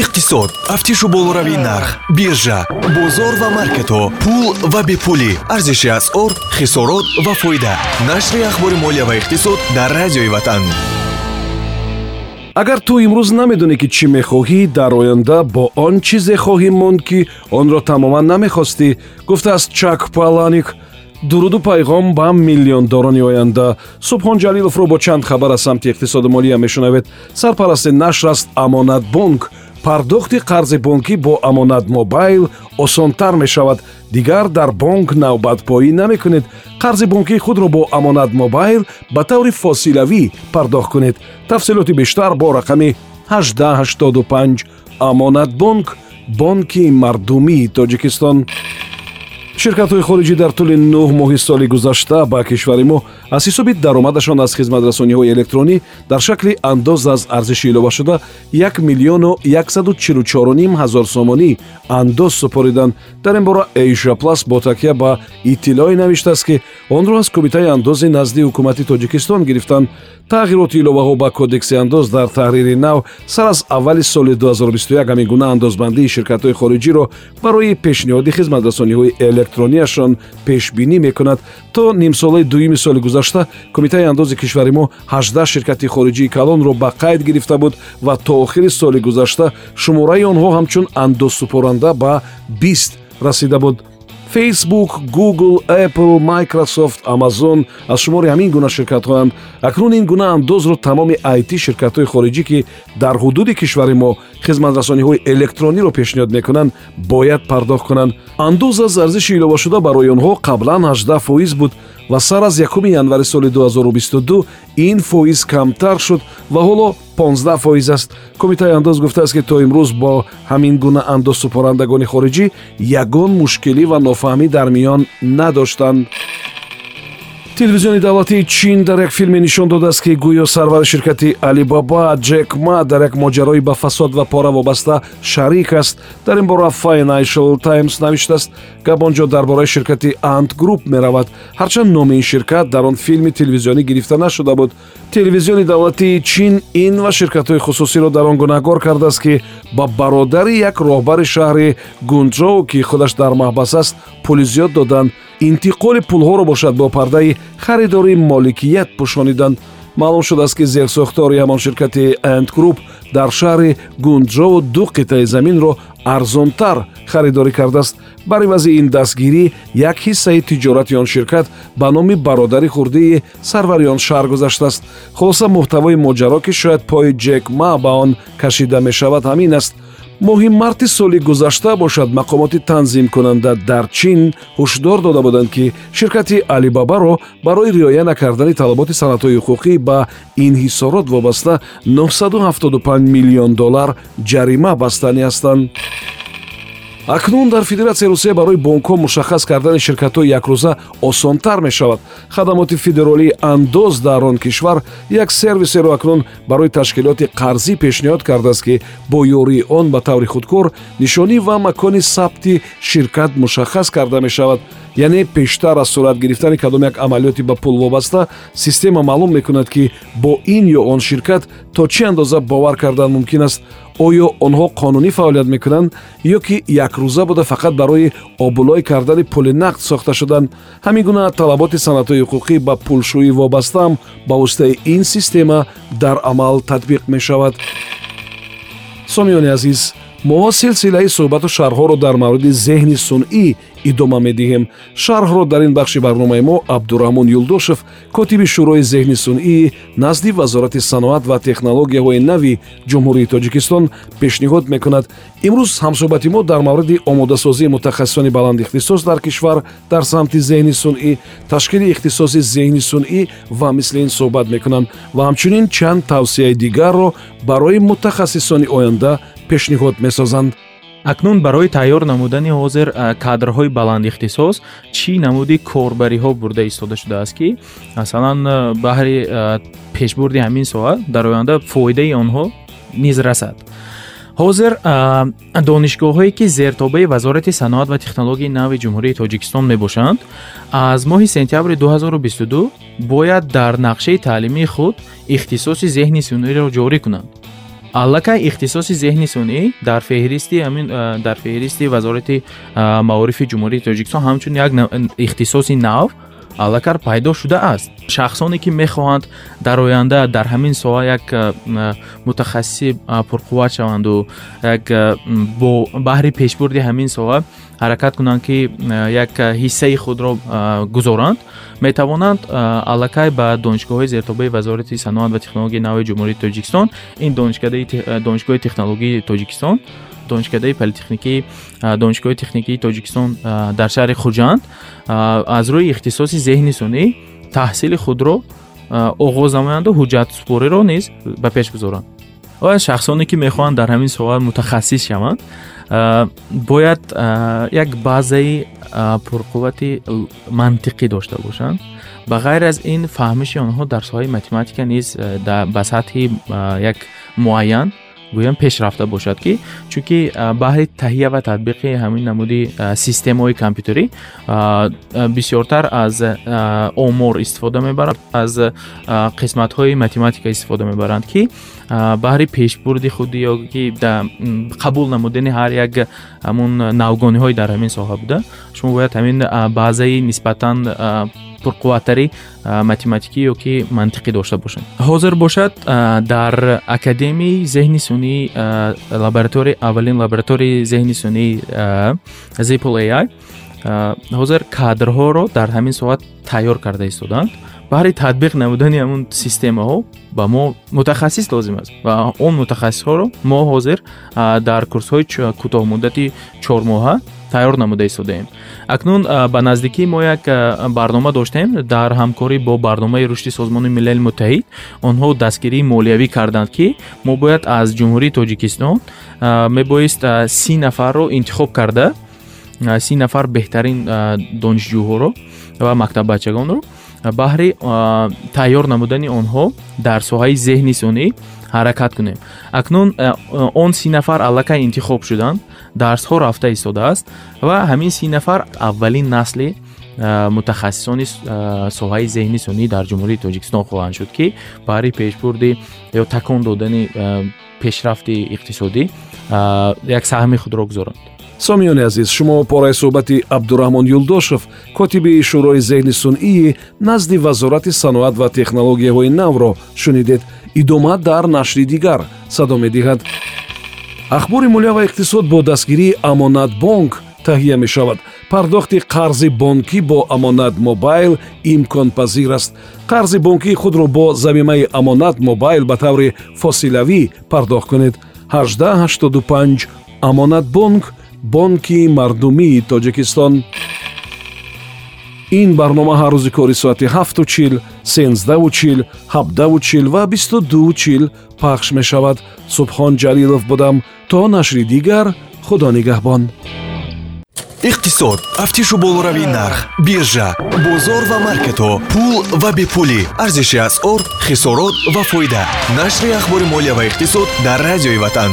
иқтисод тафтишу болоравии нарх биржа бозор ва маркетҳо пул ва бепулӣ. Арзиши асъор хисорот ва фоида. Нашри ахбори молия ва иқтисод дар радиои ватан. Агар ту имрӯз намедонӣ ки чӣ мехоҳӣ дар оянда бо он чизе хоҳӣ монд ки онро тамоман намехостӣ гуфтааст чак паланик дуруду пайғом ба миллиондорони оянда. Субҳон ҷалиловро бо чанд хабар аз самти иқтисоду молия мешунавед. Сарпарасти нашр аст амонатбонк пардохти қарзи бонкӣ бо амонат мобайл осонтар мешавад. Дигар дар бонк навбатпоӣ намекунед. Қарзи бонкии худро бо амонат мобайл ба таври фосилавӣ пардохт кунед. Тафсилоти бештар бо рақами 1885 амонатбонк бонки мардумии тоҷикистон ширкатҳои хориҷӣ дар тӯли нӯҳ моҳи соли гузашта ба кишвари мо аз ҳисоби даромадашон аз хизматрасониҳои электронӣ дар шакли андоз аз арзиши иловашуда 1 миллиону 144 ҳазор сомонӣ андоз супориданд. Дар ин бора эйша плас бо такя ба иттилоъе навиштааст ки онро аз кумитаи андози назди ҳукумати тоҷикистон гирифтанд тағйироти иловаҳо ба кодекси андоз дар таҳрири нав сар аз аввали соли 2021 ҳамин гуна андозбандии ширкатҳои хориҷиро барои пешниҳоди хизматрасониҳои электронияшон пешбинӣ мекунад. То нимсолаи дуюми соли гузашта кумитаи андози кишвари мо 18 ширкати хориҷии калонро ба қайд гирифта буд ва то охири соли гузашта шумораи онҳо ҳамчун андозсупоранда ба 20 расида буд фейсбук гугл apple microsoft амазон аз шумори ҳамин гуна ширкатҳоянд акнун ин гуна андозро тамоми it ширкатҳои хориҷӣ ки дар ҳудуди кишвари мо хизматрасониҳои электрониро пешниҳод мекунанд бояд пардохт кунанд. андоз аз арзиши иловашуда барои онҳо қаблан 18 фоиз буд ва сар аз 1 январи соли 2022 ин фоиз камтар шуд ва ҳоло 15 фоиз аст. Кумитаи андоз гуфтааст ки то имрӯз бо ҳамин гуна андозсупорандагони хориҷӣ ягон мушкилӣ ва нофаҳмӣ дар миён надоштанд телевизиони давлатии чин дар як филме нишон додааст ки гӯё сарвари ширкати алибаба ҷек ма дар як моҷарои ба фасод ва пора вобаста шарик аст. Дар ин бора financial times навиштааст гап он ҷо дар бораи ширкати ant group меравад. Ҳарчанд номи ин ширкат дар он филми телевизионӣ гирифта нашуда буд. Телевизиони давлатии чин ин ва ширкатҳои хусусиро дар он гунаҳгор кардааст ки ба бародари як роҳбари шаҳри гунҷоу ки худаш дар маҳбас аст пули зиёд доданд интиқоли пулҳоро бошад бо пардаи харидори моликият пӯшониданд маълум шудааст ки зерсохтори ҳамон ширкати эндгруп дар шаҳри гунҷову ду қитъаи заминро арзонтар харидорӣ кардааст. Бар ивази ин дастгирӣ як ҳиссаи тиҷорати он ширкат ба номи бародари хурдии сарвари он шаҳр гузаштааст хулоса муҳтавои моҷаро ки шояд пои ҷек ма ба он кашида мешавад. Ҳамин аст моҳи марти соли гузашта бошад мақомоти танзимкунанда дар чин ҳушдор дода буданд ки ширкати алибабаро барои риоя накардани талаботи санадҳои ҳуқуқӣ ба инҳисорот вобаста 975 миллион доллар ҷарима бастанӣ ҳастанд акнун дар федератсияи русия барои бонкҳо мушаххас кардани ширкатҳои якрӯза осонтар мешавад. Хадамоти федеролии андоз дар он кишвар як сервисеро акнун барои ташкилоти қарзӣ пешниҳод кардааст ки бо ёрии он ба таври худкор нишонӣ ва макони сабти ширкат мушаххас карда мешавад яъне пештар аз сурат гирифтани кадом як амалиёти ба пул вобаста система маълум мекунад ки бо ин ё он ширкат то чӣ андоза бовар кардан мумкин аст? Оё онҳо қонунӣ фаъолият мекунанд ё ки якрӯза буда фақат барои обулой кардани пули нақд сохта шуданд ҳамин гуна талаботи санадҳои ҳуқуқӣ ба пулшӯӣ вобастаам ба воситаи ин система дар амал татбиқ мешавад. Сомиёни азиз мо силсилаи суҳбату шарҳҳоро дар мавриди зеҳни сунъӣ идома медиҳем. шарҳро дар ин бахши барномаи мо абдураҳмон юлдошев котиби шӯрои зеҳни сунъӣ назди вазорати саноат ва технологияҳои нави ҷумҳурии тоҷикистон пешниҳод мекунад. имрӯз ҳамсӯҳбати мо дар мавриди омодасозии мутахассисони баландихтисос дар кишвар дар самти зеҳни сунъӣ ташкили ихтисоси зеҳни сунъӣ ва мисли ин суҳбат мекунанд ва ҳамчунин чанд тавсияи дигарро барои мутахассисони оянда пешниҳод месозанд. Акнун барои тайёр намудани ҳозир кадрҳои баландихтисос чӣ намуди корбариҳо бурда истода шудааст ки масалан баҳри пешбурди ҳамин соҳа дар оянда фоидаи онҳо низ расад. Ҳозир донишгоҳҳое ки зертобаи вазорати саноат ва технологияи нави ҷумҳурии тоҷикистон мебошанд аз моҳи сентябри 2022 бояд дар нақшаи таълимии худ ихтисоси зеҳни сунъиро ҷорӣ кунанд аллакай ихтисоси зеҳни сунъӣ дар феҳристи ҳамин дар феҳристи вазорати маорифи ҷумҳурии тоҷикистон ҳамчун як ихтисоси нав аллакар пайдо шудааст. Шахсоне ки мехоҳанд дар оянда дар ҳамин соҳа як мутахассиси пурқувват шаванду як бо баҳри пешбурди ҳамин соҳа ҳаракат кунанд ки як ҳиссаи худро гузоранд. Метавонанд аллакай ба донишгоҳҳои зертобаи вазорати саноат ва технологияи нави ҷумҳурии тоҷикистон ин донишгоҳи технологии тоҷикистон донишкадаи политехникии донишгоҳи техникии тоҷикистон дар шаҳри хуҷанд аз рӯи ихтисоси зеҳни сунъӣ таҳсили худро оғоз намоянду ҳуҷҷатсупориро низ ба пеш гузоранд ва шахсоне ки мехоҳанд дар ҳамин соҳа мутахассис шаванд бояд як базаи пурқуввати мантиқӣ дошта бошанд ба ғайр аз ин фаҳмиши онҳо дар соҳаи математика низ ба сатҳи як муайян гӯям пешрафта бошад ки чунки баҳри таҳия ва татбиқи ҳамин намуди системаҳои компютерӣ бисёртар аз омор истифода мебаранд аз қисматҳои математика истифода мебаранд ки баҳри пешбурди худи ё ки қабул намудани ҳар як ҳамун навгониҳое дар ҳамин соҳа буда шумо бояд ҳамин баъзаи нисбатан пурқувваттари математикӣ ё ки мантиқӣ дошта бошанд ҳозир бошад дар академияи зеҳни сунъӣ лаборатори аввалин лабораторияи зеҳни сунъии zipl ai ҳозир кадрҳоро дар ҳамин соат тайёр карда истоданд. Баҳри татбиқ намудани ҳамун системаҳо ба мо мутахассис лозим аст. Ва он мутахассисҳоро мо ҳозир дар курсҳои кӯтоҳмуддати чормоҳа тайёр намуда истодаем акнун ба наздикии мо як барнома доштем дар ҳамкорӣ бо барномаи рушди созмони милали муттаҳид онҳо дастгирии молиявӣ карданд ки мо бояд аз ҷумҳурии тоҷикистон мебоист си нафарро интихоб карда си нафар беҳтарин донишҷӯҳоро ва мактаббачагонро баҳри тайёр намудани онҳо дар соҳаи зеҳни сунъӣ ҳаракат кунем. Акнун он си нафар аллакай интихоб шуданд дарсҳо рафта истодааст ва ҳамин си нафар аввалин насли мутахассисони соҳаи зеҳни сунъӣ дар ҷумҳурии тоҷикистон хоҳанд шуд ки баҳри пешбурди ё такон додани пешрафти иқтисодӣ як саҳми худро гузоранд сомиёни азиз шумо пораи суҳбати абдураҳмон юлдошев котиби шӯрои зеҳни сунъии назди вазорати саноат ва технологияҳои навро шунидед. Идома дар нашри дигар садо медиҳад. Ахбори молия ва иқтисод бо дастгирии амонатбонк таҳия мешавад. Пардохти қарзи бонкӣ бо амонат мобайл имконпазир аст. Қарзи бонкии худро бо замимаи амонат мобайл ба таври фосилавӣ пардохт кунед. 1885 амонатбонк бонки мардумии тоҷикистон. Ин барнома ҳар рӯзи кори соати 7чил 13чил 17чил ва 22чил пахш мешавад. Субҳон ҷалилов будам то нашри дигар худо нигаҳбон. Иқтисод тафтишу болоравии нарх биржа бозор ва маркетҳо пул ва бепулӣ арзиши асъор хисорот ва фоида. Нашри ахбори молия ва иқтисод дар радиои ватан